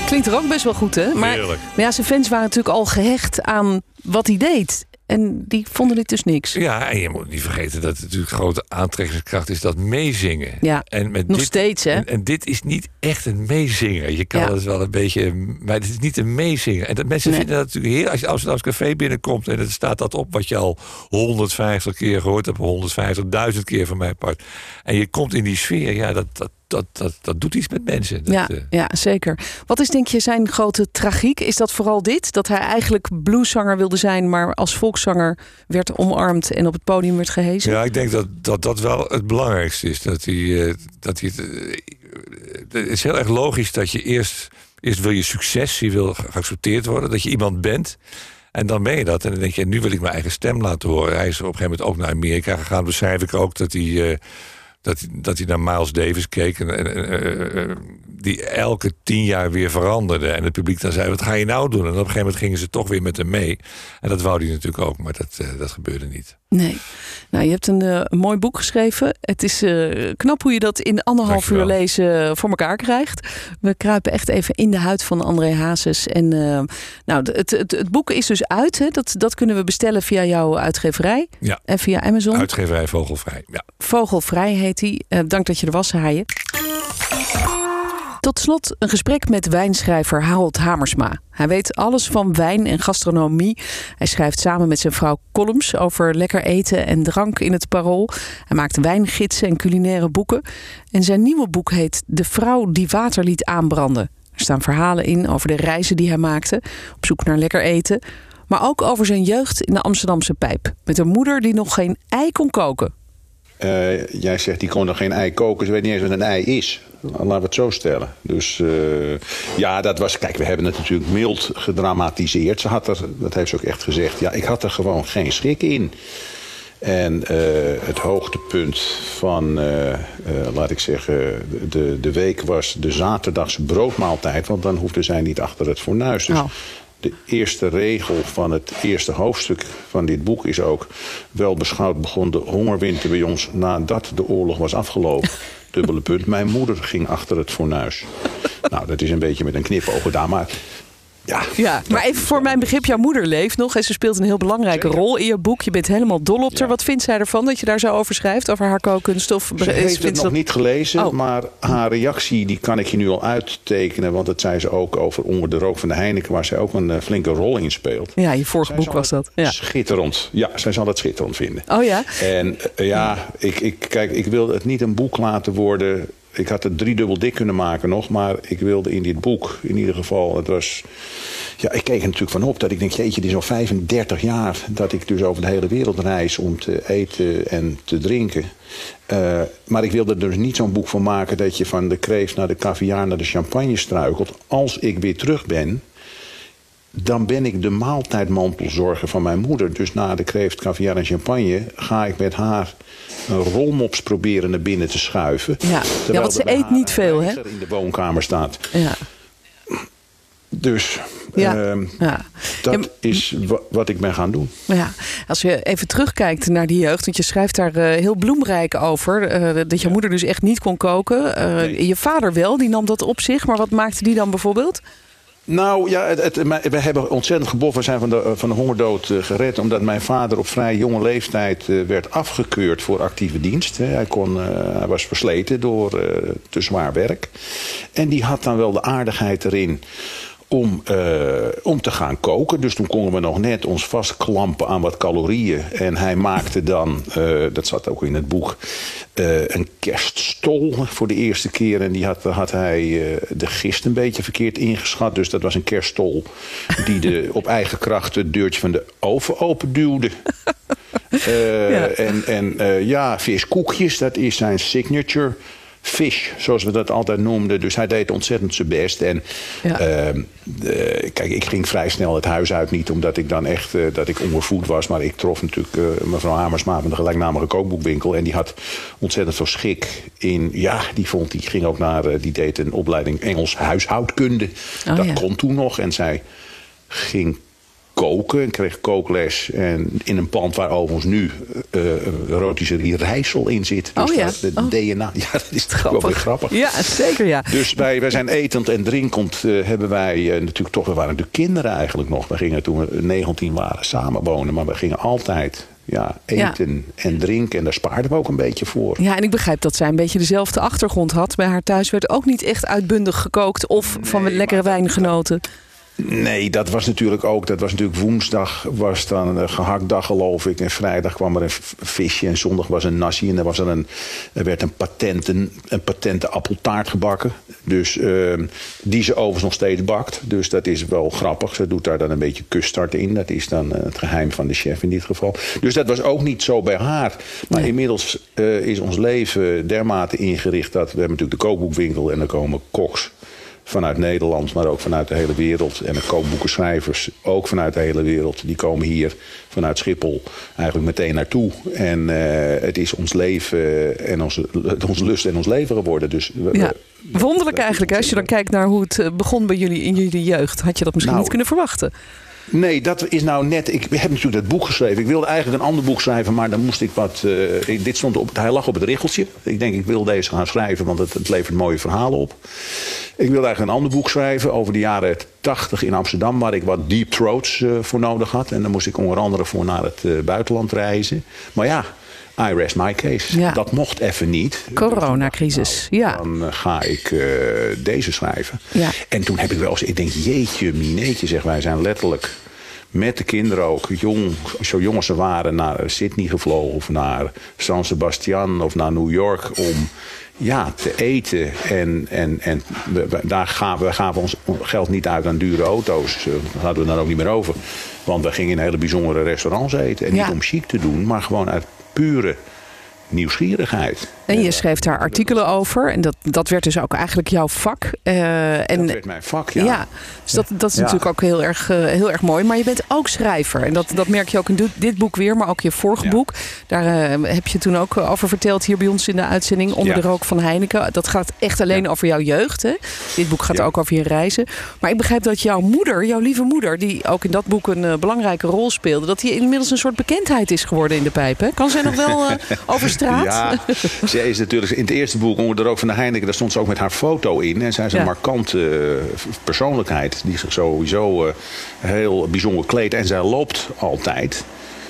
Klinkt er ook best wel goed, hè? Maar, maar ja, zijn fans waren natuurlijk al gehecht aan wat hij deed. En die vonden dit dus niks. Ja, en je moet niet vergeten dat het natuurlijk grote aantrekkingskracht is dat meezingen. Ja, en met nog dit, steeds, hè? En, en dit is niet echt een meezinger. Je kan Ja. het wel een beetje, maar het is niet een meezinger. En dat mensen Nee. vinden dat natuurlijk heel. Als je Amsterdamse café binnenkomt en er staat dat op wat je al 150 keer gehoord hebt, 150.000 keer van mijn part. En je komt in die sfeer, ja, dat, dat, dat, dat, dat doet iets met mensen. Dat, ja, eh, ja, zeker. Wat is denk je zijn grote tragiek? Is dat vooral dit? Dat hij eigenlijk blueszanger wilde zijn, maar als volkszanger werd omarmd en op het podium werd gehezen? Ja, ik denk dat dat, dat wel het belangrijkste is. Dat hij, eh, dat hij het, eh, het is heel erg logisch dat je eerst, eerst wil je succes, je wil geaccepteerd worden, dat je iemand bent. En dan ben je dat. En dan denk je, nu wil ik mijn eigen stem laten horen. Hij is op een gegeven moment ook naar Amerika gegaan. Beschrijf ik ook dat hij, eh, dat, dat hij naar Miles Davis keek. En, en, eh, eh, die elke tien jaar weer veranderde. En het publiek dan zei, wat ga je nou doen? En op een gegeven moment gingen ze toch weer met hem mee. En dat wou hij natuurlijk ook, maar dat, eh, dat gebeurde niet. Nee. Nou, je hebt een, eh, een mooi boek geschreven. Het is eh, knap hoe je dat in anderhalf uur lezen voor elkaar krijgt. We kruipen echt even in de huid van André Hazes. En eh, nou, het, het, het boek is dus uit. Hè? Dat, dat kunnen we bestellen via jouw uitgeverij. Ja. En via Amazon. Uitgeverij Vogelvrij, ja. Vogelvrij heet hij. Eh, dank dat je er was, Haaien. Tot slot een gesprek met wijnschrijver Harold Hamersma. Hij weet alles van wijn en gastronomie. Hij schrijft samen met zijn vrouw columns over lekker eten en drank in het parool. Hij maakt wijngidsen en culinaire boeken. En zijn nieuwe boek heet De vrouw die water liet aanbranden. Er staan verhalen in over de reizen die hij maakte, op zoek naar lekker eten. Maar ook over zijn jeugd in de Amsterdamse pijp. Met een moeder die nog geen ei kon koken. Eh, jij zegt die kon nog geen ei koken. Ze weet niet eens wat een ei is. Laten we het zo stellen. Dus eh, ja, dat was. Kijk, we hebben het natuurlijk mild gedramatiseerd. Ze had er, dat heeft ze ook echt gezegd. Ja, ik had er gewoon geen schik in. En eh, het hoogtepunt van, laat ik zeggen, de, de week was de zaterdagse broodmaaltijd. Want dan hoefde zij niet achter het fornuis. Dus de eerste regel van het eerste hoofdstuk van dit boek is ook... wel beschouwd begon de hongerwinter bij ons nadat de oorlog was afgelopen. Dubbele punt. Mijn moeder ging achter het fornuis. Nou, dat is een beetje met een knipoog gedaan, maar... Ja, Ja, maar even voor mijn begrip, jouw moeder leeft nog en ze speelt een heel belangrijke rol in je boek. Je bent helemaal dol op haar. Wat vindt zij ervan dat je daar zo over schrijft, over haar kookkunst? Of Ze heeft het nog dat- niet gelezen, Oh. maar haar reactie die kan ik je nu al uittekenen. Want dat zei ze ook over Onder de Rook van de Heineken... waar zij ook een eh, flinke rol in speelt. Ja, je vorige boek was dat. Ja. Schitterend. Ja, zij zal het schitterend vinden. Oh ja? En eh, ja, ik, ik, kijk, ik wilde het niet een boek laten worden. Ik had het driedubbel dik kunnen maken nog. Maar ik wilde in dit boek, in ieder geval, het was. Ja, ik keek er natuurlijk van op dat ik denk, jeetje, dit is al 35 jaar dat ik dus over de hele wereld reis om te eten en te drinken. Eh, maar ik wilde er dus niet zo'n boek van maken dat je van de kreeft naar de caviar naar de champagne struikelt. Als ik weer terug ben, dan ben ik de maaltijdmantelzorger van mijn moeder. Dus na de kreeft, caviar en champagne ga ik met haar een rolmops proberen naar binnen te schuiven. Ja, ja want ze eet niet veel, hè? in de woonkamer staat. Ja. Dus Ja, ehm, ja. dat is wa- wat ik ben gaan doen. Ja, als je even terugkijkt naar die jeugd, want je schrijft daar eh, heel bloemrijk over. eh, dat je moeder dus echt niet kon koken. Eh, Je vader wel, die nam dat op zich. Maar wat maakte die dan bijvoorbeeld? Nou ja, we hebben ontzettend geboft. We zijn van de, van de hongerdood eh, gered. Omdat mijn vader op vrij jonge leeftijd eh, werd afgekeurd voor actieve dienst. Hij, kon, eh, hij was versleten door eh, te zwaar werk. En die had dan wel de aardigheid erin om, eh, om te gaan koken. Dus toen konden we nog net ons vastklampen aan wat calorieën. En hij maakte dan, eh, dat zat ook in het boek, eh, een kerststol voor de eerste keer. En die had, had hij de gist een beetje verkeerd ingeschat. Dus dat was een kerststol die de, op eigen kracht het deurtje van de oven openduwde. Eh, En, en ja, viskoekjes, dat is zijn signature fish, zoals we dat altijd noemden. Dus hij deed ontzettend zijn best. En ehm, eh, kijk, ik ging vrij snel het huis uit. Niet omdat ik dan echt eh, dat ik ongevoed was. Maar ik trof natuurlijk eh, mevrouw Hamersma met een gelijknamige kookboekwinkel. En die had ontzettend veel schik in. Ja, die vond, die ging ook naar. die deed een opleiding Engels huishoudkunde. Oh, dat ja. kon toen nog. En zij ging koken en kreeg kookles. En in een pand waar overigens nu eh rotisserie Rijssel in zit. Dus Oh ja. dat- de Oh. DNA, ja, dat is toch wel weer grappig. Ja, zeker ja. Dus wij, wij zijn etend en drinkend eh, hebben wij natuurlijk toch... We waren natuurlijk kinderen eigenlijk nog. We gingen toen we 19 waren samenwonen. Maar we gingen altijd ja, Ja. eten en drinken. En daar spaarden we ook een beetje voor. Ja, en ik begrijp dat zij een beetje dezelfde achtergrond had. Bij haar thuis werd ook niet echt uitbundig gekookt of van lekkere wijn genoten. Nee, dat was natuurlijk ook. Dat was natuurlijk woensdag was dan een gehaktdag, geloof ik. En vrijdag kwam er een visje. En zondag was een nasi. En er, was er, een, er werd een patenten, een patente appeltaart gebakken. Dus ehm, die ze overigens nog steeds bakt. Dus dat is wel grappig. Ze doet daar dan een beetje custard in. Dat is dan eh, het geheim van de chef in dit geval. Dus dat was ook niet zo bij haar. Maar inmiddels eh, is ons leven dermate ingericht dat we hebben natuurlijk de kookboekwinkel en er komen koks vanuit Nederland, maar ook vanuit de hele wereld. En de kookboekenschrijvers, ook vanuit de hele wereld. Die komen hier vanuit Schiphol eigenlijk meteen naartoe. En eh, het is ons leven en onze, onze lust en ons leven geworden. Dus we- Ja. Wonderlijk eigenlijk, als je dan kijkt naar hoe het eh, begon bij jullie in jullie jeugd. Had je dat misschien Nou, niet kunnen verwachten? Nee, dat is nou net. Ik heb natuurlijk dat boek geschreven. Ik wilde eigenlijk een ander boek schrijven, maar dan moest ik wat. eh, dit stond op, hij lag op het richeltje. Ik denk, ik wil deze gaan schrijven, want het, het levert mooie verhalen op. Ik wilde eigenlijk een ander boek schrijven over de jaren 80 in Amsterdam, waar ik wat deep throats eh, voor nodig had. En dan moest ik onder andere voor naar het eh, buitenland reizen. Maar ja. I rest my case. Ja. Dat mocht even niet. Coronacrisis, ja. Dan eh, ga ik eh, deze schrijven. Ja. En toen heb ik wel eens, ik denk, jeetje, mineetje, zeg wij zijn letterlijk met de kinderen ook, jong, zo jong als ze waren, naar Sydney gevlogen of naar San Sebastian of naar New York om ja, te eten. En, en, en we, we- daar gaven we gaven ons geld niet uit aan dure auto's. Eh, Daar hadden we dan ook niet meer over. Want we gingen in hele bijzondere restaurants eten. En Ja. niet om chic te doen, maar gewoon uit pure nieuwsgierigheid. En je schreef daar artikelen over. En dat, dat werd dus ook eigenlijk jouw vak. Eh, en, Dat werd mijn vak, ja. dus dat, dat is Ja. natuurlijk ook heel erg, eh, heel erg mooi. Maar je bent ook schrijver. En dat, dat merk je ook in dit- boek weer, maar ook je vorige boek. Daar eh, heb je toen ook over verteld hier bij ons in de uitzending. Onder Ja. de rook van Heineken. Dat gaat echt alleen over jouw jeugd. Hè? Dit boek gaat Ja. ook over je reizen. Maar ik begrijp dat jouw moeder, jouw lieve moeder... die ook in dat boek een belangrijke rol speelde... dat die inmiddels een soort bekendheid is geworden in de pijp. Hè? Kan zij nog wel over straat? Ja, zij is natuurlijk in het eerste boek onder de rook van de Heineken, daar stond ze ook met haar foto in. En zij is een Ja. markante eh, persoonlijkheid die zich sowieso eh, heel bijzonder kleedt. En zij loopt altijd.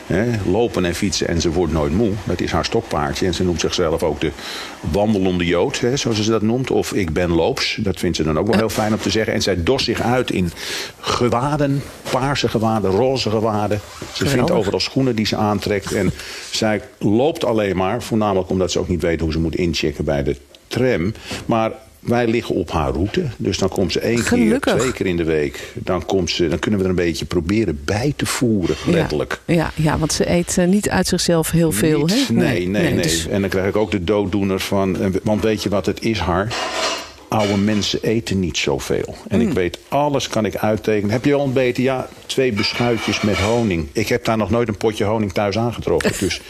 Hè, lopen en fietsen en ze wordt nooit moe. Dat is haar stokpaardje. En ze noemt zichzelf ook de wandelende jood, hè, zoals ze dat noemt. Of ik ben loops. Dat vindt ze dan ook wel heel fijn om te zeggen. En zij dost zich uit in gewaden, paarse gewaden, roze gewaden. Ze vindt overal schoenen die ze aantrekt. En zij loopt alleen maar, voornamelijk omdat ze ook niet weet hoe ze moet inchecken bij de tram. Maar wij liggen op haar route. Dus dan komt ze één Gelukkig. keer, twee keer in de week. Dan, komt ze, dan kunnen we er een beetje proberen bij te voeren, letterlijk. Ja, ja, ja, want ze eet eh, niet uit zichzelf heel veel. Niet- hè? Nee, nee, nee. dus- En dan krijg ik ook de dooddoeners van. en- Want weet je wat het is, haar? Oude mensen eten niet zoveel. En Hmm. ik weet, alles kan ik uittekenen. Heb je al ontbeten? Ja, twee beschuitjes met honing. Ik heb daar nog nooit een potje honing thuis aangetroffen. Dus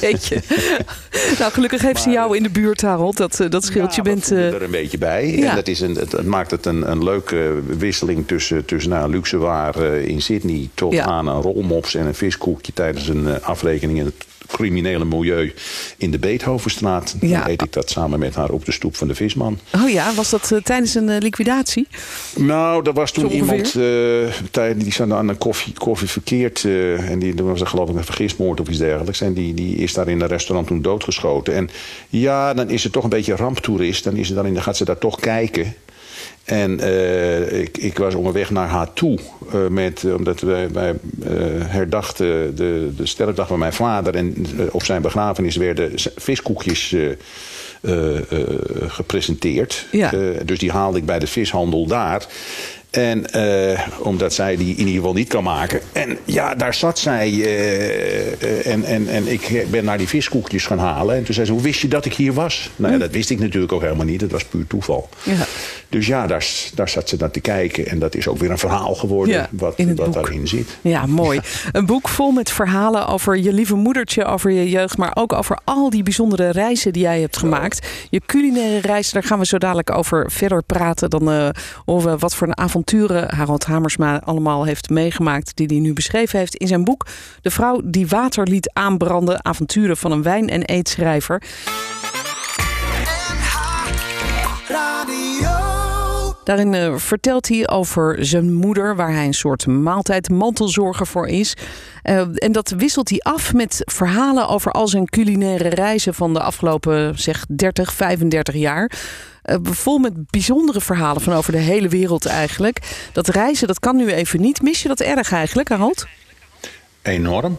Jeetje. nou, gelukkig heeft ze jou in de buurt, Harold. Dat, eh, dat scheelt. je bent. eh, er een beetje bij. Ja. En dat is een, het, maakt het een, een leuke wisseling tussen, tussen nou, luxe waar eh, in Sydney... tot Ja. aan een rolmops en een viskoekje tijdens een afrekening... in het criminele milieu in de Beethovenstraat. Ja. Dan eet ik dat samen met haar op de stoep van de visman. Oh ja, was dat eh, tijdens een eh, liquidatie? Nou, er was toen iemand eh, die zat aan de koffie, koffie verkeerd. en die, was er geloof ik een vergismoord of iets dergelijks. En die, die is daar in een restaurant toen doodgeschoten. En ja, dan is ze toch een beetje ramptoerist. Dan, is ze dan in, dan gaat ze daar toch kijken. En eh, ik, ik was onderweg naar haar toe. eh, met, omdat wij, wij eh, herdachten de, de sterfdag van mijn vader. En eh, op zijn begrafenis werden viskoekjes eh, eh, eh, gepresenteerd. Ja. Eh, dus die haalde ik bij de vishandel daar. En eh, omdat zij die in ieder geval niet kan maken. En ja, daar zat zij. eh, eh, en, en, en ik ben naar die viskoekjes gaan halen. En toen zei ze, hoe wist je dat ik hier was? Nou ja, dat wist ik natuurlijk ook helemaal niet. Dat was puur toeval. Ja. Dus ja, daar, daar zat ze naar te kijken. En dat is ook weer een verhaal geworden Ja, wat, wat daarin zit. Ja, mooi. Een boek vol met verhalen over je lieve moedertje, over je jeugd, maar ook over al die bijzondere reizen die jij hebt gemaakt. Je culinaire reizen, daar gaan we zo dadelijk over verder praten. Dan eh we wat voor een avonturen Harold Hamersma allemaal heeft meegemaakt, die hij nu beschreven heeft in zijn boek De vrouw die water liet aanbranden, avonturen van een wijn- en eetschrijver. Daarin eh, vertelt hij over zijn moeder, waar hij een soort maaltijdmantelzorger voor is. Eh, en dat wisselt hij af met verhalen over al zijn culinaire reizen van de afgelopen zeg 30, 35 jaar. Eh, vol met bijzondere verhalen van over de hele wereld eigenlijk. Dat reizen, dat kan nu even niet. Mis je dat erg eigenlijk, Harold? Enorm.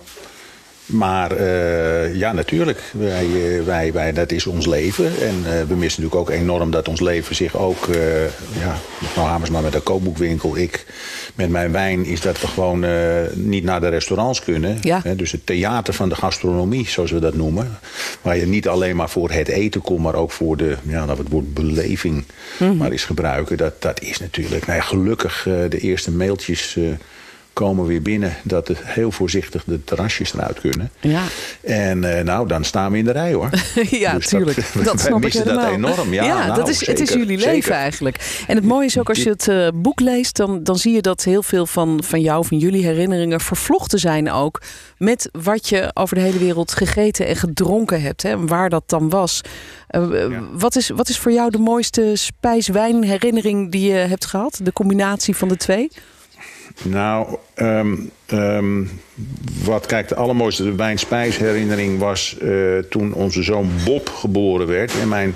Maar eh, ja, natuurlijk. Wij, eh, wij, wij, dat is ons leven. En eh, we missen natuurlijk ook enorm dat ons leven zich ook... eh ja, mevrouw Hamersma met haar kookboekwinkel. Ik met mijn wijn is dat we gewoon niet naar de restaurants kunnen. Ja. Hè, dus het theater van de gastronomie, zoals we dat noemen. Waar je niet alleen maar voor het eten komt... maar ook voor de, ja, laten we het woord beleving maar eens gebruiken. Dat, dat is natuurlijk... Nou ja, gelukkig de eerste mailtjes... komen weer binnen dat het heel voorzichtig de terrasjes eruit kunnen. Ja. En eh, nou, dan staan we in de rij hoor. ja, Dus tuurlijk. Dat, wij snap ik missen dat helemaal. enorm. Ja, nou, dat is, het is jullie zeker. leven eigenlijk. En het mooie is ook als je het eh, boek leest, dan, dan zie je dat heel veel van, van jou, van jullie herinneringen vervlochten zijn ook met wat je over de hele wereld gegeten en gedronken hebt. Hè, en waar dat dan was. Eh, wat, is, wat is voor jou de mooiste spijs-wijn-herinnering die je hebt gehad? De combinatie van de twee? Nou, ehm, ehm, wat kijk, de allermooiste wijn-spijsherinnering was eh, toen onze zoon Bob geboren werd. En mijn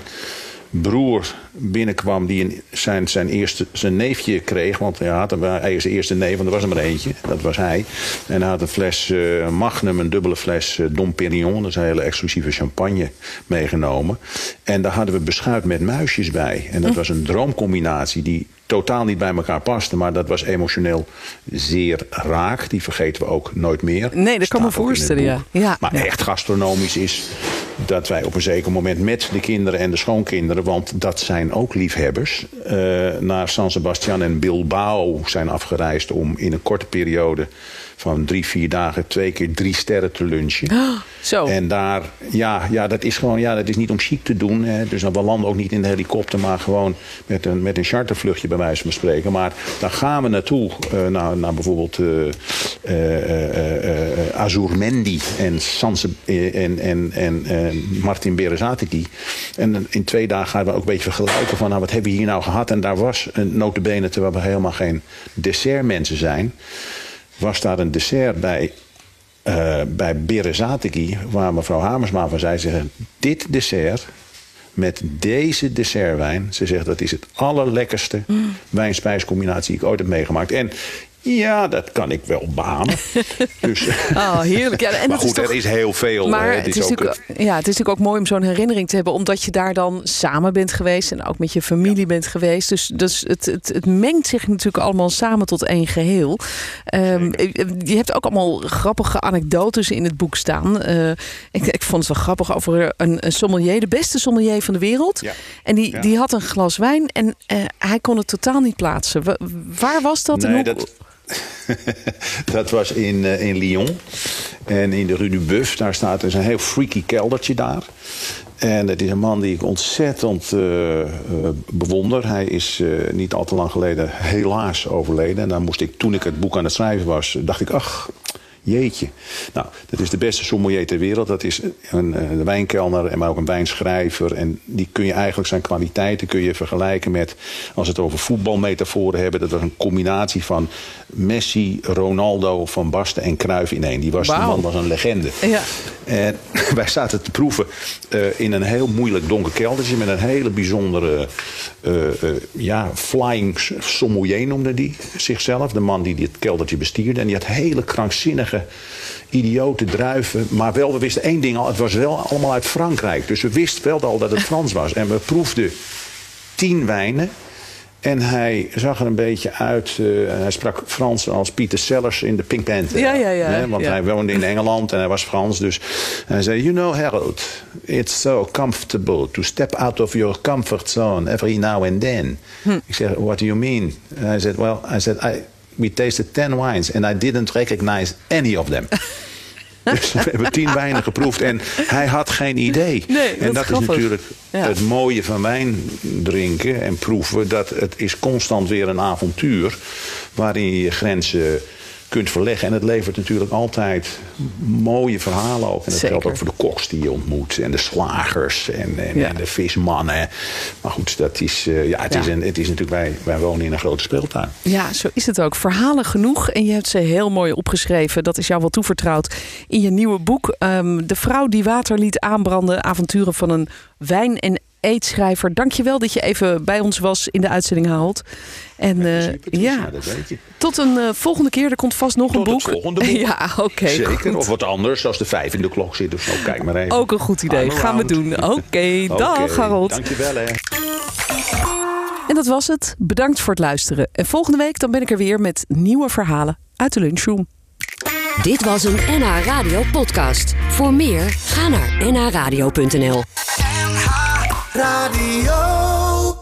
broer binnenkwam die een- zijn, zijn, eerste, zijn neefje kreeg. Want hij had een, hij is de eerste neef, want er was er maar eentje. Dat was hij. En hij had een fles eh, Magnum, een dubbele fles eh, Dom Perignon. Dat is een hele exclusieve champagne meegenomen. En daar hadden we beschuit met muisjes bij. En dat was een droomcombinatie die totaal niet bij elkaar paste. Maar dat was emotioneel zeer raak. Die vergeten we ook nooit meer. Nee, dat kan me voorstellen, ja. Maar echt gastronomisch is dat wij op een zeker moment met de kinderen en de schoonkinderen, want dat zijn ook liefhebbers, eh, naar San Sebastian en Bilbao zijn afgereisd om in een korte periode van drie, vier dagen twee keer drie sterren te lunchen. Zo. En daar, ja, ja, dat is gewoon, ja, dat is niet om chic te doen. Hè. Dus we landen ook niet in de helikopter, maar gewoon met een, met een chartervluchtje bij wijze van spreken. Maar daar gaan we naartoe, eh, naar, naar bijvoorbeeld eh eh, eh, eh, Azurmendi en, Sanse, en, en, en Martin Berezatiki. En in twee dagen gaan we ook een beetje vergelijken van, nou, wat hebben we hier nou gehad? En daar was een notabene, terwijl we helemaal geen dessertmensen zijn, was daar een dessert bij eh, bij Berezatiki, waar mevrouw Hamersma van zei, zeggen, dit dessert met deze dessertwijn, ze zegt dat is het allerlekkerste wijn-spijscombinatie die ik ooit heb meegemaakt. En ja, dat kan ik wel behamen. dus, Oh, heerlijk. Ja, en maar goed, is toch... er is heel veel. Maar hè. het is, ook natuurlijk, ja, het is natuurlijk ook mooi om zo'n herinnering te hebben, omdat je daar dan samen bent geweest en ook met je familie bent geweest. Dus, dus het, het, het mengt zich natuurlijk allemaal samen tot één geheel. Ehm, je hebt ook allemaal grappige anekdotes in het boek staan. Eh, ik, ik vond het wel grappig over een, een sommelier, de beste sommelier van de wereld. Ja. En die, Ja. die had een glas wijn en eh, hij kon het totaal niet plaatsen. Wa- Waar was dat? en Nee, hoe- dat, dat was in, eh, in Lyon. En in de Rue du Boeuf, daar staat dus een heel freaky keldertje daar. En het is een man die ik ontzettend eh, eh, bewonder. Hij is niet al te lang geleden helaas overleden. En dan moest ik, toen ik het boek aan het schrijven was, dacht ik, ach, Jeetje. Nou, dat is de beste sommelier ter wereld. Dat is een, een wijnkelner, maar ook een wijnschrijver. En die kun je eigenlijk zijn kwaliteiten kun je vergelijken met... als we het over voetbalmetaforen hebben... dat was een combinatie van Messi, Ronaldo, Van Basten en Cruijff in één. Die, was, Wauw. man was een legende. Ja. En wij zaten te proeven eh, in een heel moeilijk donker keldertje... met een hele bijzondere eh, eh, ja, flying sommelier noemde die zichzelf. De man die dit keldertje bestierde. En die had hele krankzinnige, idiote druiven. Maar wel, we wisten één ding al. Het was wel allemaal uit Frankrijk. Dus we wisten wel al dat het Frans was. En we proefden tien wijnen. En hij zag er een beetje uit. eh, hij sprak Frans als Pieter Sellers in de Pink Panther. Ja, ja, ja, Hè, want ja. hij woonde in Engeland en hij was Frans. Dus hij zei: You know, Harold, it's so comfortable to step out of your comfort zone every now and then. Ik zeg: What do you mean? Hij zei: Well, I said, I, we tasted ten wines and I didn't recognize any of them. Dus we hebben tien wijnen geproefd en hij had geen idee. Nee, en dat is natuurlijk Ja. het mooie van wijn drinken en proeven. Dat het is constant weer een avontuur waarin je je grenzen kunt verleggen. En het levert natuurlijk altijd mooie verhalen op. En dat Zeker. geldt ook voor de koks die je ontmoet. En de slagers en, en, Ja. en de vismannen. Maar goed, dat is, eh, ja, het, Ja. Is een, het is natuurlijk, wij, wij wonen in een grote speeltuin. Ja, zo is het ook. Verhalen genoeg en je hebt ze heel mooi opgeschreven. Dat is jou wel toevertrouwd in je nieuwe boek. Ehm, de vrouw die water liet aanbranden. Avonturen van een wijn- en eetschrijver. Dank je wel dat je even bij ons was in de uitzending Harold. En eh, ja, dat weet je. tot een eh, volgende keer. Er komt vast nog Tot een het boek. volgende boek. Ja, oké. Zeker. goed. Of wat anders, als de vijf in de klok zit of zo. Kijk maar even. Ook een goed idee. Gaan we doen. Oké, dag Oké, Harold. Dankjewel hè. En dat was het. Bedankt voor het luisteren. En volgende week dan ben ik er weer met nieuwe verhalen uit de lunchroom. Dit was een NH Radio podcast. Voor meer, ga naar nhradio.nl. Radio.